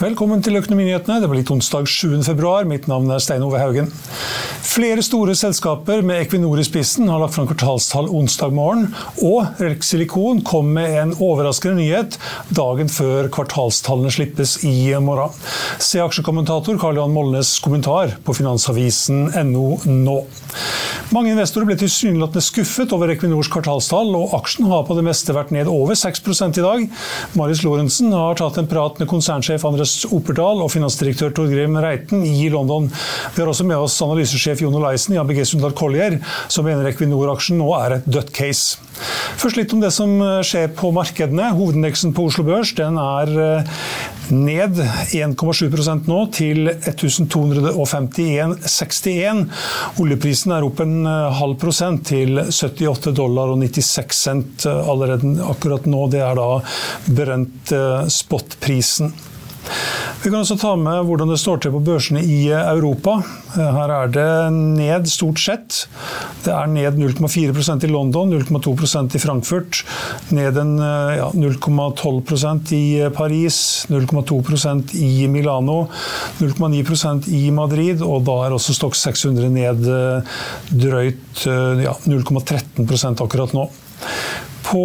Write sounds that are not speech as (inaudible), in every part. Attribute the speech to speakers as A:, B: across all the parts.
A: Velkommen til Økonominyhetene. Det blir onsdag 7. februar. Mitt navn er Stein Ove Haugen. Flere store selskaper med Equinor i spissen har lagt fram kvartalstall onsdag morgen, og Rex Silikon kom med en overraskende nyhet dagen før kvartalstallene slippes i morgen. Se aksjekommentator Karl Johan Molnes kommentar på finansavisen.no nå. Mange investorer ble tilsynelatende skuffet over Equinors kvartalstall, og aksjen har på det meste vært ned over 6 i dag. Marius Lorentzen har tatt en prat med konsernsjef Andres Operdal og finansdirektør Torgrim Reiten i London. Vi har også med oss analysesjef Jon Olaisen i ABG Sundal Collier, som mener Equinor-aksjen nå er et dødt case. Først litt om det som skjer på markedene. Hovedindeksen på Oslo Børs den er eh, ned 1,7% nå, til 1251,61. Oljeprisen er opp en eh, halv prosent til 78 dollar og 96 cent eh, allerede akkurat nå. Det er da brent spotprisen. Vi kan også ta med hvordan det står til på børsene i Europa. Her er det ned stort sett. Det er ned 0,4% i London, 0,2% i Frankfurt. Ned ja, 0,12% i Paris, 0,2% i Milano, 0,9% i Madrid. Og da er også Stock 600 ned drøyt ja, 0,13% akkurat nå. På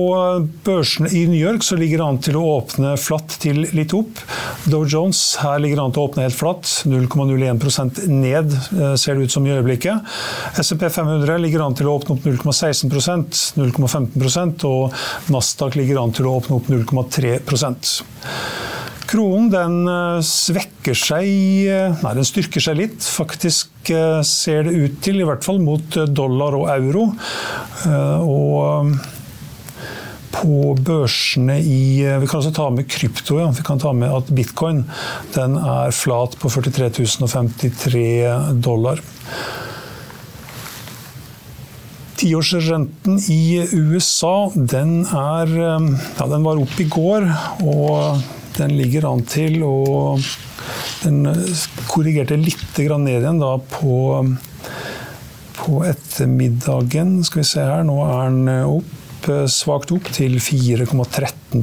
A: børsene i New York så ligger det an til å åpne flatt til litt opp. Dow Jones her ligger an til å åpne helt flatt, 0,01% ned ser det ut som i øyeblikket. SMP 500 ligger an til å åpne opp 0,16% 0,15% og Nasdaq ligger an til å åpne opp 0,3% Kronen den svekker seg Nei, den styrker seg litt. Faktisk ser det ut til, i hvert fall mot dollar og euro. Og på børsene i Vi kan også ta med krypto. Ja. Vi kan ta med at bitcoin den er flat på 43 053 dollar. Tiårsrenten i USA den er Ja, den var opp i går, og den ligger an til å Den korrigerte litt ned igjen da på, på ettermiddagen. Skal vi se her, nå er den opp svakt opp til 4,13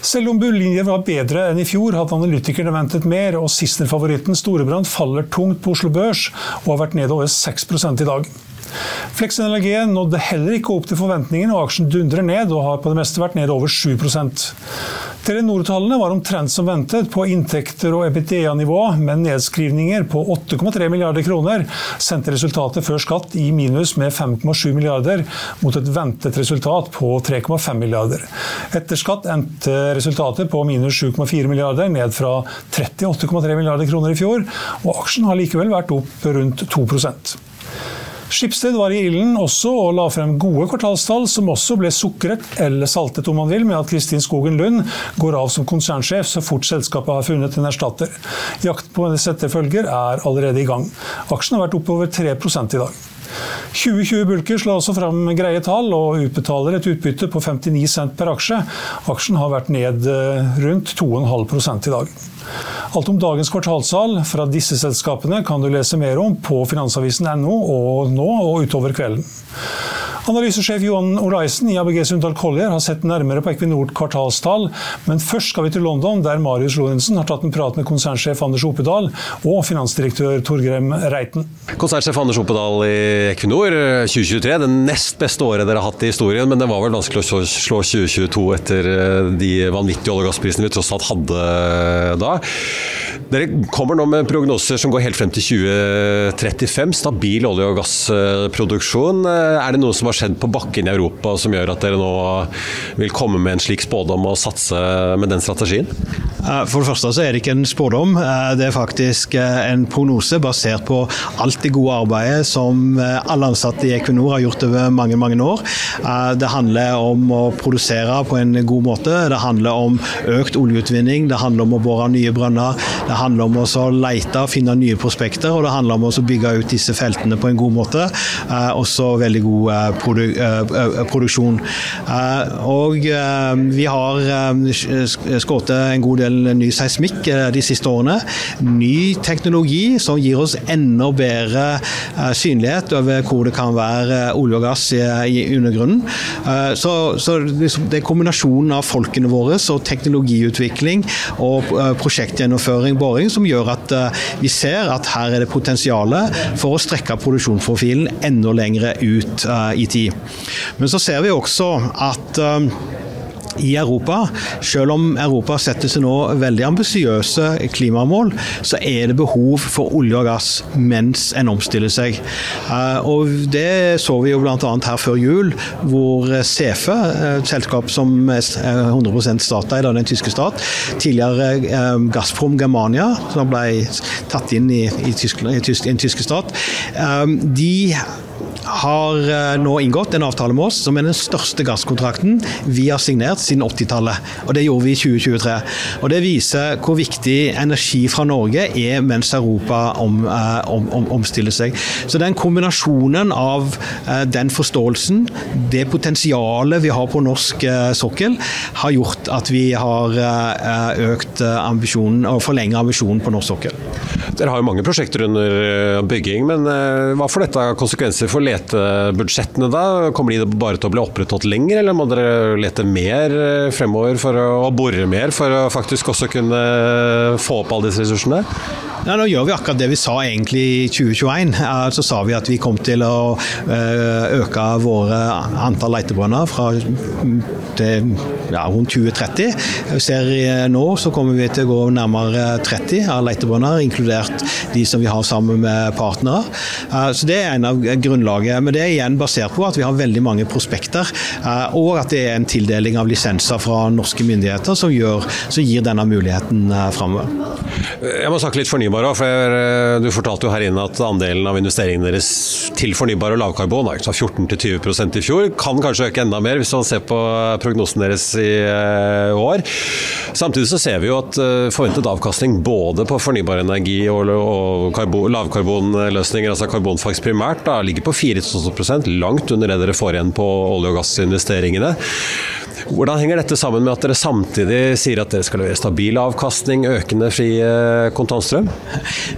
A: selv om bunnlinjen var bedre enn i fjor, hadde analytikerne ventet mer, og Sissener-favoritten Storebrand faller tungt på Oslo Børs og har vært nede over 6 i dag. Flex NLG nådde heller ikke opp til forventningene, og aksjen dundrer ned og har på det meste vært ned over 7% Telenor-tallene var omtrent som ventet på inntekter og EBITDA-nivå, men nedskrivninger på 8,3 milliarder kroner sendte resultatet før skatt i minus med 5,7 milliarder, mot et ventet resultat på 3,5 milliarder. Etter skatt endte resultatet på minus 7,4 milliarder, ned fra 38,3 milliarder kroner i fjor, og aksjen har likevel vært opp rundt 2 Skipsted var i ilden også og la frem gode kvartalstall, som også ble sukret, eller saltet om man vil, med at Kristin Skogen Lund går av som konsernsjef så fort selskapet har funnet en erstatter. Jakten på hennes etterfølger er allerede i gang. Aksjen har vært oppover 3 i dag. 2020 Bulker slår også fram greie tall og utbetaler et utbytte på 59 cent per aksje. Aksjen har vært ned eh, rundt 2,5 i dag. Alt om dagens kvartalsal fra disse selskapene kan du lese mer om på finansavisen.no og nå og utover kvelden. Analysesjef Johan Olaisen i ABG Sundal Collier har sett nærmere på Equinor kvartalstall, men først skal vi til London, der Marius Lorentzen har tatt en prat med konsernsjef Anders Opedal og finansdirektør Torgrem Reiten.
B: Konsernsjef Anders Opedal i Equinor, 2023, det nest beste året dere har hatt i historien, men det var vel vanskelig å slå 2022 etter eh, de vanvittige olje- og gassprisene vi tross alt hadde eh, da. Dere kommer nå med prognoser som går helt frem til 2035. Stabil olje- og gassproduksjon. Eh, er det noe som har skjedd på bakken i Europa som gjør at dere nå vil komme med en slik spådom og satse med den strategien?
C: For det første så er det ikke en spådom, det er faktisk en prognose basert på alt det gode arbeidet som alle ansatte i Equinor har gjort over mange mange år. Det handler om å produsere på en god måte, det handler om økt oljeutvinning, det handler om å bore nye brønner, det handler om å lete og finne nye prospekter, og det handler om å bygge ut disse feltene på en god måte. Også veldig god produ produksjon. Og vi har skutt en god del ny seismikk eh, de siste årene. Ny teknologi som gir oss enda bedre eh, synlighet over hvor det kan være eh, olje og gass i undergrunnen. Så, så liksom, det er kombinasjonen av folkene våre og teknologiutvikling og prosjektgjennomføring, boring, som gjør at vi ser at her er det potensial for å strekke produksjonsprofilen enda lenger ut i tid. Men så ser vi også at i Europa. Selv om Europa setter seg nå veldig ambisiøse klimamål, så er det behov for olje og gass mens en omstiller seg. Eh, og Det så vi jo bl.a. her før jul, hvor Sefe, et selskap som er 100% statseid av den tyske stat, tidligere eh, Gazprom Germania, som ble tatt inn i, i, Tyskland, i, tysk, i en tyske stat, eh, de har nå inngått en avtale med oss som er den største gasskontrakten vi har signert siden 80-tallet. Og Det gjorde vi i 2023. Og Det viser hvor viktig energi fra Norge er mens Europa om, eh, om, om, omstiller seg. Så den kombinasjonen av eh, den forståelsen, det potensialet vi har på norsk sokkel, har gjort at vi har økt ambisjonen og forlenget ambisjonen på norsk sokkel.
B: Dere har jo mange prosjekter under bygging, men hva får dette konsekvenser for letebudsjettene da? Kommer de bare til å bli opprettholdt lenger, eller må dere lete mer eh, fremover for å, og bore mer for å faktisk også kunne få opp alle disse ressursene?
C: Ja, nå gjør vi akkurat det vi sa egentlig i 2021. Så sa vi at vi kom til å eh, øke våre antall leitebrønner fra til ja, rundt 2030. Vi ser nå så kommer vi til å gå nærmere 30 av leitebrønner, inkludert de som vi har sammen med partnere. Så Det er en av grunnlaget. Men det er igjen basert på at vi har veldig mange prospekter, eh, og at det er en tildeling av lisenser fra norske myndigheter som, gjør, som gir denne muligheten eh, framover.
B: Jeg må snakke litt fornybar fornybar for eh, Du fortalte jo her inne at andelen av investeringene deres til fornybar og lavkarbon er 14-20% i fjor. Kan kanskje øke enda mer hvis man ser på prognosen deres i eh, år. Samtidig så ser vi jo at eh, forventet avkastning både på fornybar energi og, lavkarbonløsninger, altså karbonfangst primært, da, ligger på 4% langt under det dere får igjen på olje- og gassinvesteringene. Hvordan henger dette sammen med at dere samtidig sier at dere skal levere stabil avkastning, økende fri eh, kontantstrøm?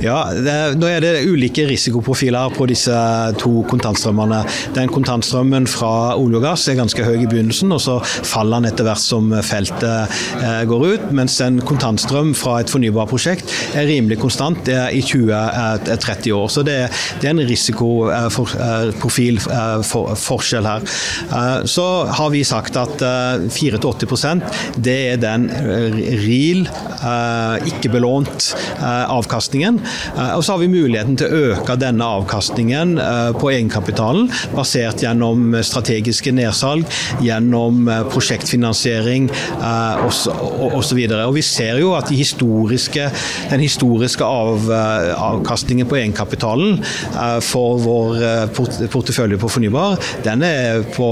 C: Ja, det, Nå er det ulike risikoprofiler på disse to kontantstrømmene. Den kontantstrømmen fra olje og gass er ganske høy i begynnelsen, og så faller den etter hvert som feltet eh, går ut. Mens en kontantstrøm fra et fornybarprosjekt er rimelig konstant er i 20-30 eh, år. Så det, det, er en risikoprofil for, forskjell her. Så har vi sagt at 4-80 det er den eh, real, eh, ikke belånt eh, avkastningen. Og så har vi muligheten til å øke denne avkastningen på egenkapitalen, basert gjennom strategiske nedsalg, gjennom prosjektfinansiering osv. Vi ser jo at de historiske, den historiske av, avkastningen på egenkapitalen for vår portefølje på fornybar, den er på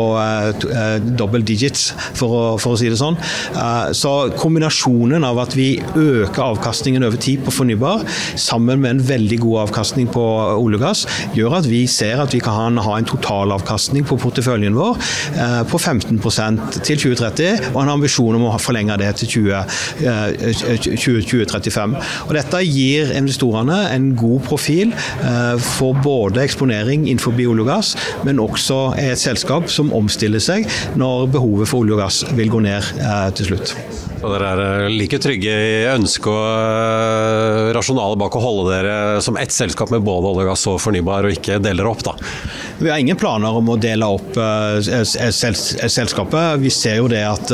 C: double digits for å, for å si det sånn. Eh, så kombinasjonen av at vi øker avkastningen over tid på fornybar, sammen med en veldig god avkastning på olje og gass, gjør at vi ser at vi kan ha en totalavkastning på porteføljen vår eh, på 15% til 2030, og en ambisjon om å forlenge det til 2035. Eh, og Dette gir investorene en god profil for både eksponering innenfor olje og gass, men også et selskap som omstiller seg når behovet for olje og gass vil gå ned eh, til slutt.
B: Og dere er eh, like trygge i ønsket og eh, rasjonale bak å holde dere som ett selskap med både olje gass og fornybar, og ikke dele dere opp, da?
C: Vi har ingen planer om å dele opp selskapet. Vi ser jo det at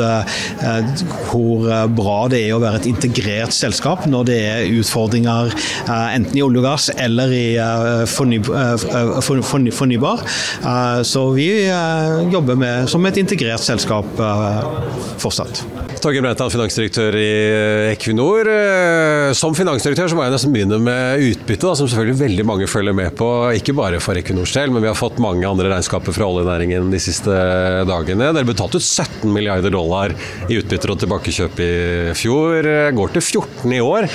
C: hvor bra det er å være et integrert selskap når det er utfordringer enten i olje og gass eller i fornybar. Så vi jobber med, som et integrert selskap fortsatt.
B: Torgeir Breital, finansdirektør i eh, Equinor. Eh, som finansdirektør så må jeg nesten begynne med utbyttet, som selvfølgelig veldig mange følger med på. Ikke bare for Equinors del, men vi har fått mange andre regnskaper fra oljenæringen de siste dagene. Dere betalte ut 17 milliarder dollar i utbytter og tilbakekjøp i fjor. Går til 14 i år.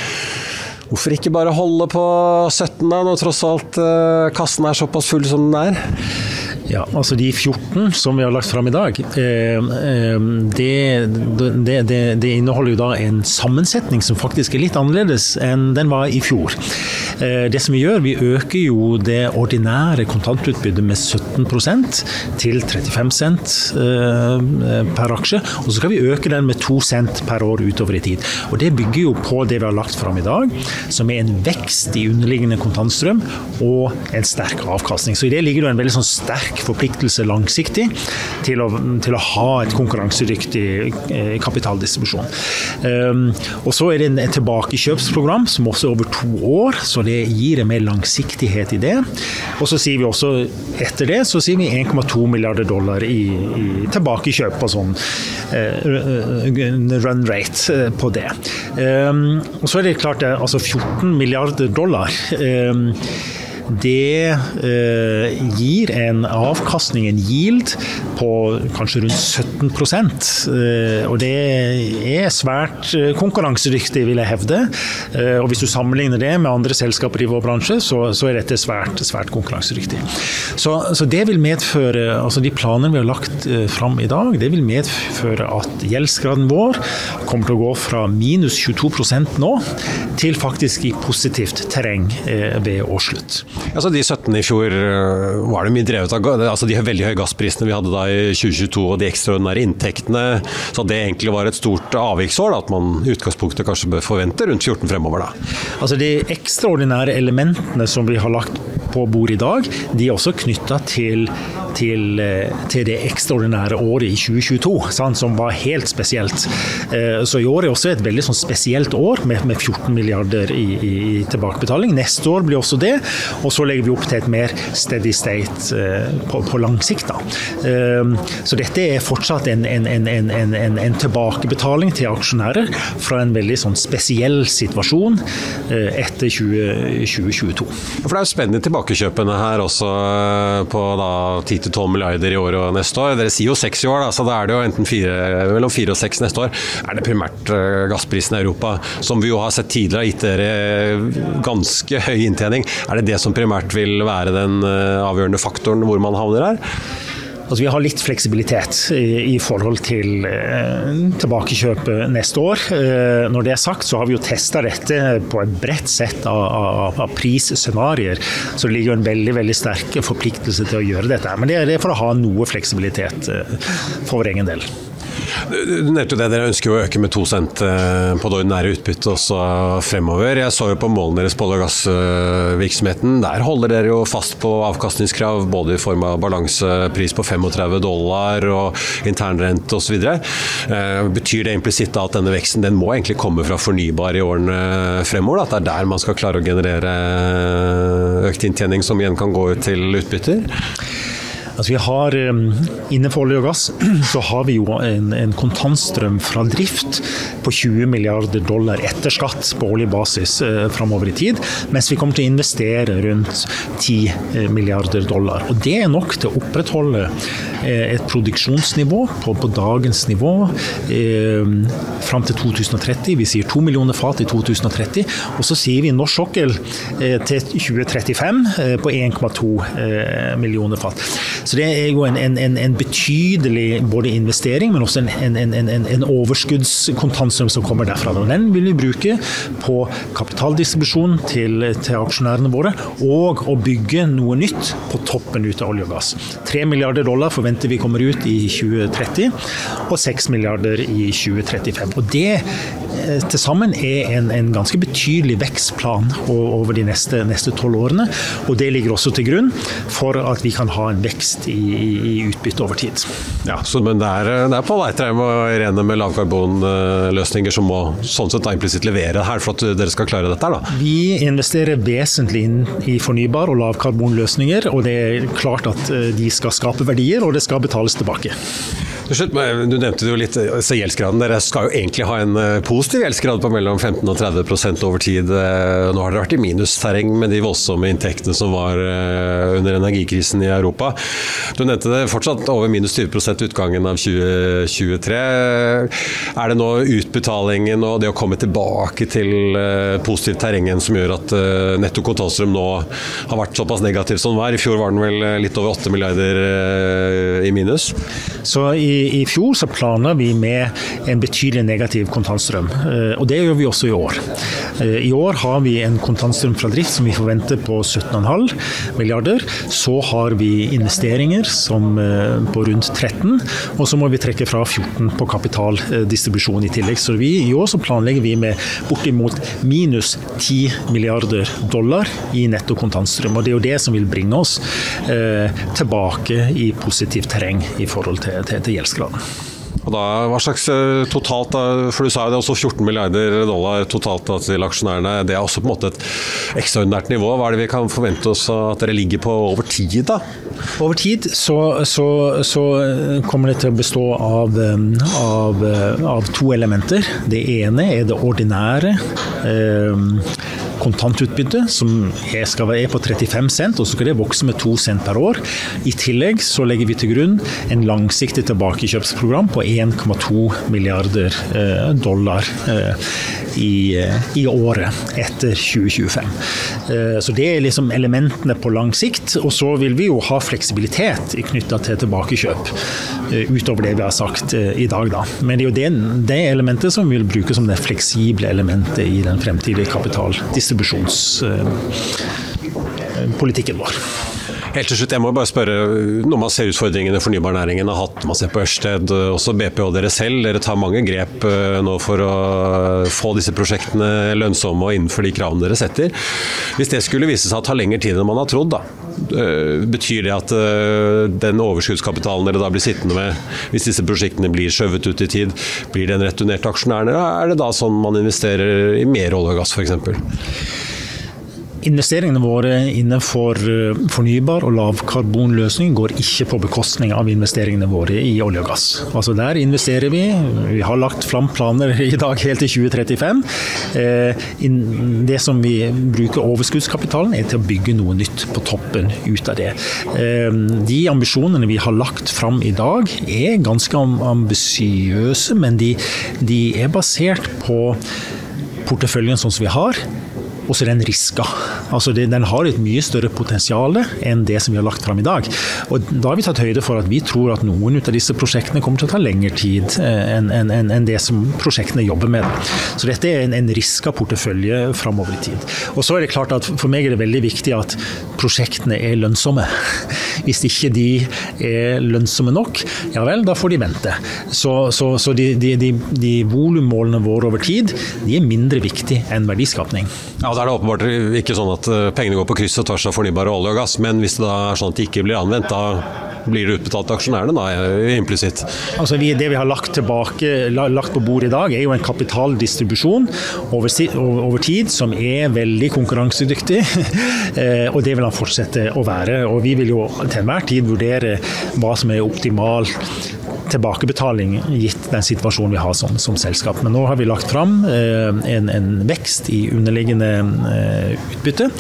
B: Hvorfor ikke bare holde på 17 da, når tross alt eh, kassen er såpass full som den er?
D: Ja, altså De 14 som vi har lagt fram i dag, eh, eh, det, det, det, det, inneholder jo da en sammensetning som faktisk er litt annerledes enn den var i fjor. Eh, det som Vi gjør, vi øker jo det ordinære kontantutbyttet med 17% til 35 cent per aksje. Og så skal vi øke den med 2 cent per år utover i tid. Og Det bygger jo på det vi har lagt fram i dag, som er en vekst i underliggende kontantstrøm og en sterk avkastning. Så i det ligger det en veldig sånn sterk forpliktelse langsiktig til å, til å ha et konkurransedyktig eh, kapitaldistribusjon. Um, og så er det et tilbakekjøpsprogram som også er over to år, så det gir en mer langsiktighet i det. Og så sier vi også etter det så sier vi 1,2 milliarder dollar i, i tilbakekjøp og sånn uh, run rate på det. Um, og så er det klart det, altså 14 milliarder dollar. Det eh, gir en avkastning, en yield, på kanskje rundt 17 eh, Og det er svært eh, konkurransedyktig, vil jeg hevde. Eh, og hvis du sammenligner det med andre selskaper i vår bransje, så, så er dette svært, svært konkurransedyktig. Så, så, det vil medføre, altså de planene vi har lagt eh, fram i dag, det vil medføre at gjeldsgraden vår kommer til å gå fra minus 22% nå til faktisk i positivt terreng eh, ved årsslutt.
B: Altså De 17 i fjor øh, var det mye drevet av altså de veldig høye gassprisene vi hadde da i 2022 og de ekstraordinære inntektene. Så det egentlig var et stort avviksår, da, at man i utgangspunktet kanskje bør forvente rundt 14 fremover. da.
D: Altså De ekstraordinære elementene som vi har lagt på bordet i dag, de er også knytta til, til, øh, til, det ekstraordinære året i 2022, sant, som var helt spesielt. Øh, så i år er også et veldig sånn spesielt år, med, med 14 milliarder i, i, tilbakebetaling. Neste år blir også det. Og så legger vi opp til et mer steady state eh, på, på lang sikt. Da. Så dette er fortsatt en, en, en, en, tilbakebetaling til aksjonærer fra en veldig sånn spesiell situasjon eh, etter 20, 2022.
B: For Det er jo spennende tilbakekjøpene her også eh, på 10-12 milliarder i år og neste år. Dere sier jo seks i år, da, så da er det jo enten fire, mellom fire og seks neste år. Er det primært gassprisen i Europa, som vi jo har sett tidligere har gitt dere ganske høy inntjening. Er det det som primært vil være den eh, avgjørende faktoren hvor man havner her?
D: Altså, vi har litt fleksibilitet i, i forhold til eh, tilbakekjøpet neste år. Eh, når det er sagt, så har vi jo testa dette på et bredt sett av, av, av prisscenarioer. Så det ligger jo en veldig veldig sterk forpliktelse til å gjøre dette. Men det er, for å ha noe fleksibilitet eh, for vår egen del.
B: Du nevnte det, dere ønsker jo å øke med to cent eh, på det ordinære utbyttet også fremover. Jeg så jo på målene deres på olje- og gassvirksomheten. Der holder dere jo fast på avkastningskrav både i form av balansepris på 35 dollar og internrente osv. Eh, betyr det implisitt at denne veksten den må egentlig komme fra fornybar i årene fremover? At det er der man skal klare å generere økt inntjening som igjen kan gå ut til utbytter?
D: Altså vi har, Innenfor olje og gass (clears throat) så har vi jo en, en, kontantstrøm fra drift på 20 milliarder dollar etter skatt på oljebasis basis eh, framover i tid, mens vi kommer til å investere rundt 10 eh, milliarder dollar. Og Det er nok til å opprettholde eh, et produksjonsnivå på, på dagens nivå eh, fram til 2030. Vi sier 2 millioner fat i 2030, og så sier vi norsk sokkel eh, til 2035 eh, på 1,2 millioner fat. Så det er jo en, en, en betydelig både investering, men også en, en overskuddskontantstrøm som kommer derfra. Og den vil vi bruke på kapitaldistribusjon til, til aksjonærene våre, og å bygge noe nytt på toppen ut av olje og gass. 3 milliarder dollar forventer vi kommer ut i 2030, og 6 milliarder i 2035. Og det til sammen er en, en ganske betydelig vekstplan over de neste tolv årene. Og det ligger også til grunn for at vi kan ha en vekst i, i utbytte over tid.
B: Ja, så, Men det er, det er Pål Eitrheim og Irene med lavkarbonløsninger som må sånn sett implisitt levere her for at dere skal klare dette? da?
D: Vi investerer vesentlig inn i fornybar og lavkarbonløsninger, og det er klart at eh, de skal skape verdier, og det skal betales tilbake.
B: Slutt, du nevnte jo litt så gjeldsgraden. Dere skal jo egentlig ha en eh, positiv gjeldsgrad på mellom 15 og 30% over tid. Eh, nå har dere vært i minusterreng med de voldsomme inntektene som var eh, under energikrisen i Europa. Du nevnte det fortsatt over minus 20% utgangen av 2023. Er det nå utbetalingen og det å komme tilbake til positivt terreng som gjør at netto kontantstrøm nå har vært såpass negativ som den var? I fjor var den vel litt over 8 milliarder i minus?
D: Så i i, fjor så planla vi med en betydelig negativ kontantstrøm, eh, og det gjør vi også i år. Eh, I år har vi en kontantstrøm fra drift som vi forventer på 17,5 milliarder. Så har vi investeringer som eh, på rundt 13, og så må vi trekke fra 14 på kapitaldistribusjon i tillegg. Så vi, i år så planlegger vi med bortimot minus 10 milliarder dollar i netto kontantstrøm. Og det er jo det som vil bringe oss tilbake i positivt terreng i forhold til, til, til gjeldsgraden.
B: Og da, hva slags eh, totalt, for Du sa jo det er også 14 milliarder dollar totalt da, til aksjonærene. Det er også på en måte et ekstraordinært nivå. Hva er det vi kan forvente oss at dere ligger på over tid? da?
D: Over tid så, så, så kommer det til å bestå av, eh, av, eh, av, to elementer. Det ene er det ordinære. Eh, kontantutbytte, som er, skal være på 35 cent, og så skal det vokse med 2 cent per år. I tillegg så legger vi til grunn en langsiktig tilbakekjøpsprogram på 1,2 milliarder eh, dollar eh, i, eh, i, året etter 2025. Så det er liksom elementene på lang sikt. Og så vil vi jo ha fleksibilitet knytta til tilbakekjøp, utover det vi har sagt i dag, da. Men det er jo det, det elementet som vi vil bruke som det fleksible elementet i den fremtidige kapitaldistribusjonen distribusjonspolitikken vår.
B: Helt til slutt, jeg må bare spørre, Når man ser utfordringene fornybarnæringen har hatt, man ser på Ørsted, også BP og dere selv, dere tar mange grep eh, nå for å få disse prosjektene lønnsomme og innenfor de kravene dere setter. Hvis det skulle vise seg å ta lengre tid enn man har trodd, da, betyr det at eh, den overskuddskapitalen dere da blir sittende med, hvis disse prosjektene blir skjøvet ut i tid, blir den returnert til aksjonærene? Er det da sånn man investerer i mer olje og gass f.eks.?
D: Investeringene våre innenfor eh, fornybar og lavkarbonløsning går ikke på bekostning av investeringene våre i olje og gass. Altså Der investerer vi. Vi har lagt fram planer (laughs) i dag helt til 2035. Eh, det som vi bruker overskuddskapitalen, er til å bygge noe nytt på toppen ut av det. Eh, de ambisjonene vi har lagt fram i dag, er ganske ambisiøse, men de, de er basert på porteføljen sånn som vi har og så er den riska. Altså det, den har et mye større potensial enn det som vi har lagt fram i dag. Og Da har vi tatt høyde for at vi tror at noen av disse prosjektene kommer til å ta lengre tid eh, enn en, en, en det som prosjektene jobber med. Så dette er en, en riska portefølje framover i tid. Og så er det klart at For meg er det veldig viktig at prosjektene er lønnsomme. (laughs) Hvis ikke de er lønnsomme nok, ja vel, da får de vente. Så, så, så de, de, de, de volummålene våre over tid de er mindre viktig enn verdiskapning.
B: Ja, Da er det åpenbart ikke sånn at eh, pengene går på kryss og tvers av fornybar olje og gass, men hvis det da er sånn at de ikke blir anvendt, da blir det utbetalt til aksjonærene, da, implisitt?
D: Altså, vi, det vi har lagt, tilbake, lagt på bordet i dag, er jo en kapitaldistribusjon over, over tid som er veldig konkurransedyktig. (laughs) Eh, og det vil han fortsette å være. Og vi vil jo til enhver tid vurdere hva som er optimalt tilbakebetaling gitt den situasjonen vi har som, som selskap. Men nå har vi lagt fram eh, en, en, vekst i underliggende eh, utbytte,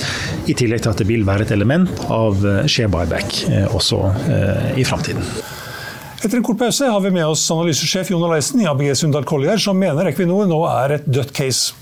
D: i tillegg til at det vil være et element av eh, share buyback også i framtiden.
A: Etter en kort pause har vi med oss analysesjef Jon Oleisen i ABG Sundal Collier, som mener Equinor nå er et dødt case.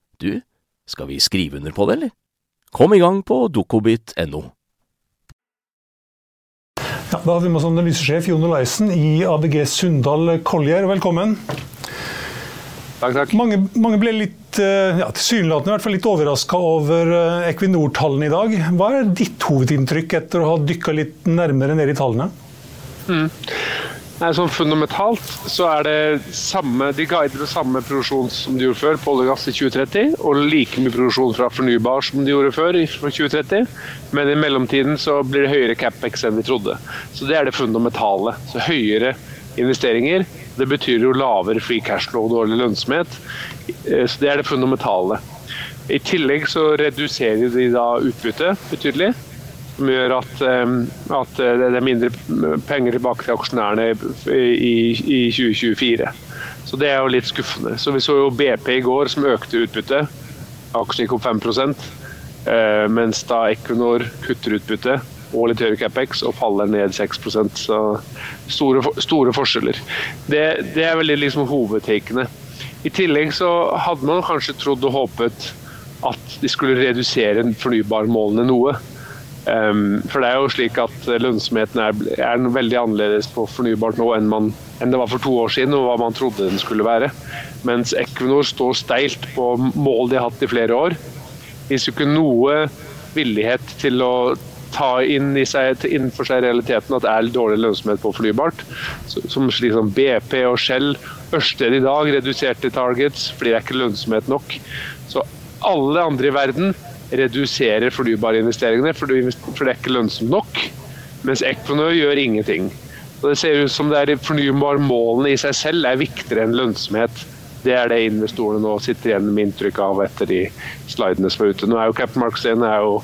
E: du, skal vi skrive under på det, eller? Kom i gang på dokobit.no.
A: Ja, da har vi med oss analysesjef Jon Olaisen i ABG Sundal Collier. Velkommen.
F: Takk, takk.
A: Mange, mange ble litt eh, ja, tilsynelatende i hvert fall litt overraska over eh, Equinor-tallene i dag. Hva er ditt hovedinntrykk etter å ha dykka litt nærmere ned i tallene?
F: Mm. Nei, sånn Fundamentalt så er det samme, de guider samme produksjon som de gjorde før på olje og gass i 2030, og like mye produksjon fra fornybar som de gjorde før i 2030. Men i mellomtiden så blir det høyere capex enn vi trodde. Så det er det fundamentale. Så høyere investeringer. Det betyr jo lavere free cash flow og dårlig lønnsomhet. Eh, så det er det fundamentale. I tillegg så reduserer de da utbyttet betydelig som gjør at, at, det er mindre penger tilbake til aksjonærene i, i, 2024. Så det er jo litt skuffende. Så Vi så jo BP i går som økte utbyttet. Aksjen gikk opp 5 eh, mens da Equinor kutter utbyttet og litt høyere capex og faller ned 6% Så store, store forskjeller. Det, det, er veldig liksom hovedtakene. I tillegg så hadde man kanskje trodd og håpet at de skulle redusere fornybarmålene noe. Um, for det er jo slik at lønnsomheten er, er, veldig annerledes på fornybart nå enn, man, enn, det var for to år siden og hva man trodde den skulle være. Mens Equinor står steilt på mål de har hatt i flere år. Finnes jo ikke noe villighet til å ta inn i seg, innenfor seg realiteten at det er dårlig lønnsomhet på fornybart. Som slik som BP og Shell. Ørsted i dag reduserte targets fordi det er ikke lønnsomhet nok. Så alle andre i verden reduserer fornybarinvesteringene, for det er ikke lønnsomt nok. Mens Equinor gjør ingenting. Og det ser ut som det er fornybarmålene i seg selv er viktigere enn lønnsomhet. Det er det investorene nå sitter igjen med inntrykk av etter de slidene som er ute. Nå er jo Captain Marks er jo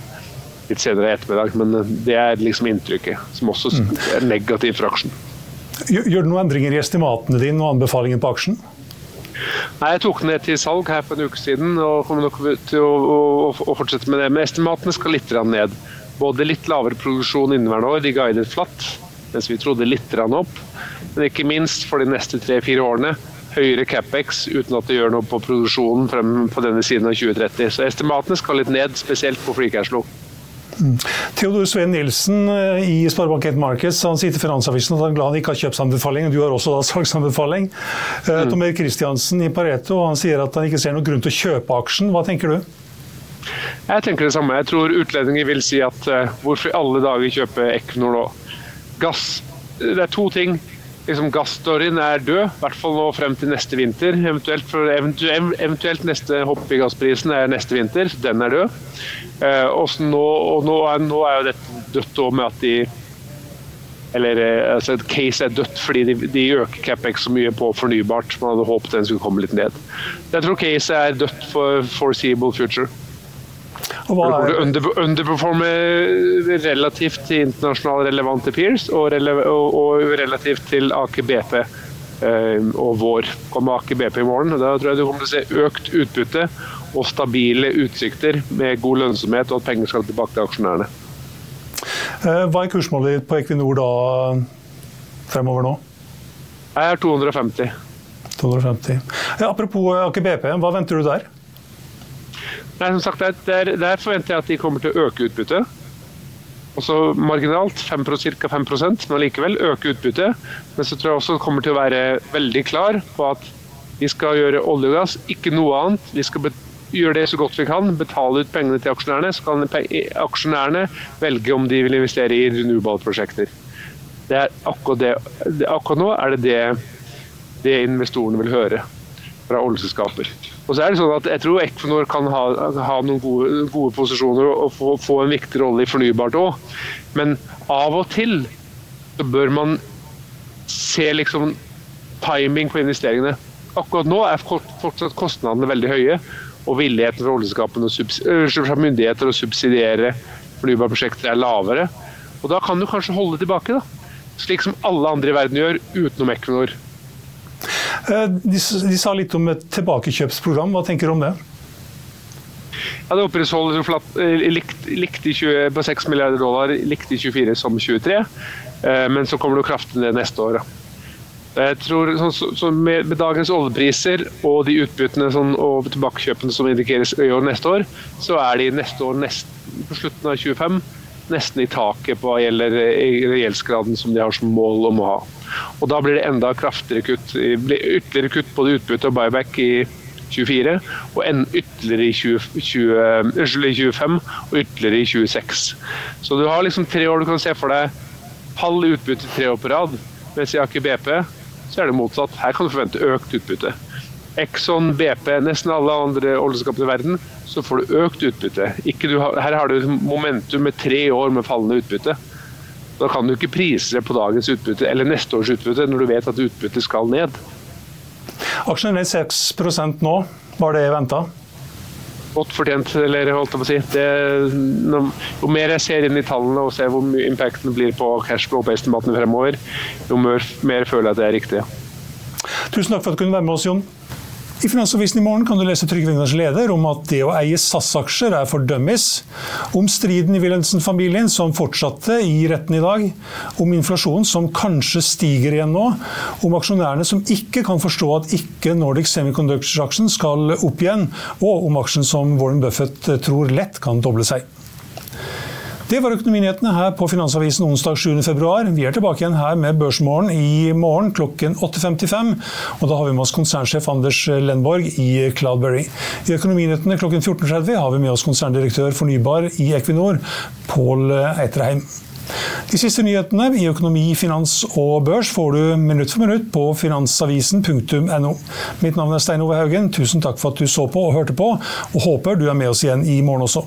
F: litt senere i ettermiddag, men det er liksom inntrykket, som også mm. er negativt for aksjen.
A: Gjør du noen endringer i estimatene dine og anbefalingen på aksjen?
F: Nei, Jeg tok den ned til salg her for en uke siden og kommer nok til å, å, å fortsette med det. Men estimatene skal litt ned. Både litt lavere produksjon inneværende år, de guidet flatt, mens vi trodde litt opp. Men ikke minst for de neste tre-fire årene høyere capex uten at det gjør noe på produksjonen frem på denne siden av 2030. Så estimatene skal litt ned, spesielt på free cash flow.
A: Theodor Sveen Nilsen eh, i Sparebank1 Markets han sier til Finansavisen at han er glad han ikke har kjøpsanbefaling. Du har også da (laughs) salgsanbefaling. Eh, mm. Tom Erik Kristiansen i Pareto han sier at han ikke ser noen grunn til å kjøpe aksjen. Hva tenker du?
F: Jeg tenker det samme. Jeg tror utlendinger vil si at uh, hvorfor i alle dager kjøpe Equinor nå? Gass det er to ting. Liksom Gassdorien er død, i hvert fall nå frem til neste vinter. Eventuelt, for, eventuelt, eventuelt neste hopp i gassprisen er neste vinter. Den er død. Eh, nå, og nå nå er, jo dette dødt òg med at de eller eh, altså case er dødt fordi de, de øker CapEx så mye på fornybart. Man hadde håpet den skulle komme litt ned. Jeg tror case er dødt for foreseeable future. Og hva er... Under, underperformer relativt til internasjonalt relevante peers og, rele og, og relativt til Aker BP eh, og vår. Kommer Aker BP i morgen. Da tror jeg du kommer til å se økt utbytte og stabile utsikter med god lønnsomhet og at penger skal tilbake til aksjonærene.
A: Eh, hva er kursmålet ditt på Equinor da fremover nå?
F: Jeg er 250.
A: 250. Ja, apropos Aker BP, hva venter du der?
F: Nei, som sagt, der, der, forventer jeg at de kommer til å øke utbyttet. Også marginalt, ca. 5% men likevel øke utbyttet. Men så tror jeg også kommer til å være veldig klar på at vi skal gjøre olje og gass, ikke noe annet. Vi skal gjøre det så godt vi kan, betale ut pengene til aksjonærene. Så kan aksjonærene velge om de vil investere i renewable-prosjekter. Det er akkurat, det, akkurat nå er det det, det investorene vil høre fra oljeselskaper. Og så er det sånn at Jeg tror Equinor kan ha, ha noen gode, gode, posisjoner og få, få, en viktig rolle i fornybart òg. Men av og til så bør man se liksom timing på investeringene. Akkurat nå er fortsatt kostnadene veldig høye og villigheten fra oljeselskapene fra myndigheter å subsidiere fornybarprosjekter er lavere. Og Da kan du kanskje holde tilbake, da. slik som alle andre i verden gjør, utenom Equinor.
A: Eh, de, de sa litt om et tilbakekjøpsprogram, hva tenker du om det?
F: Ja, Det opprettholder eh, likt, likt i 20, på 6 milliarder dollar, likt i 24 som 23. Eh, men så kommer det kraftig ned neste år. Da. Jeg tror så, sånn så med, med, dagens oljepriser og de utbyttene sånn, og tilbakekjøpene som indikeres i år neste år, så er de neste år nest, på slutten av 25 nesten i taket på hva gjelder gjeldsgraden som de har som mål om å ha. Og Da blir det enda kraftigere kutt, ytterligere kutt på det utbytte og buyback i 24, og en ytterligere i 20, 20, 25 og ytterligere i 26. Så du har liksom tre år du kan se for deg halv utbytte tre år på rad. Mens i Aker BP så er det motsatt. Her kan du forvente økt utbytte. Exxon, BP, nesten alle andre oljeselskaper i verden, så får du økt utbytte. Du, her har du momentum med tre år med fallende utbytte. Da kan du ikke prise på dagens utbytte eller neste års utbytte når du vet at utbyttet skal ned.
A: Aksjen er ned 6% nå. Var det venta?
F: Godt fortjent, eller holdt jeg på å si. Det, jo mer jeg ser inn i tallene og ser hvor mye impacten blir på cashflow på estimatene fremover, jo mer, mer føler jeg at det er riktig.
A: Tusen takk for at du kunne være med oss, Jon. I Finansavisen i morgen kan du lese Trygve Egnars leder om at det å eie SAS-aksjer er for dummies, om striden i Wilhelmsen-familien som fortsatte i retten i dag, om inflasjonen som kanskje stiger igjen nå, om aksjonærene som ikke kan forstå at ikke Nordic Semiconductors-aksjen skal opp igjen, og om aksjen som Warren Buffett tror lett kan doble seg. Det var økonominyhetene her på Finansavisen onsdag 7.2. Vi er tilbake igjen her med Børsmorgen i morgen klokken 8.55. Og da har vi med oss konsernsjef Anders Lenborg i Cloudberry. I Økonominyhetene klokken 14.30 har vi med oss konserndirektør fornybar i Equinor, Pål Eitreheim. De siste nyhetene i økonomi, finans og børs får du minutt for minutt på finansavisen.no. Mitt navn er Stein Ove Haugen. Tusen takk for at du så på og hørte på, og håper du er med oss igjen i morgen også.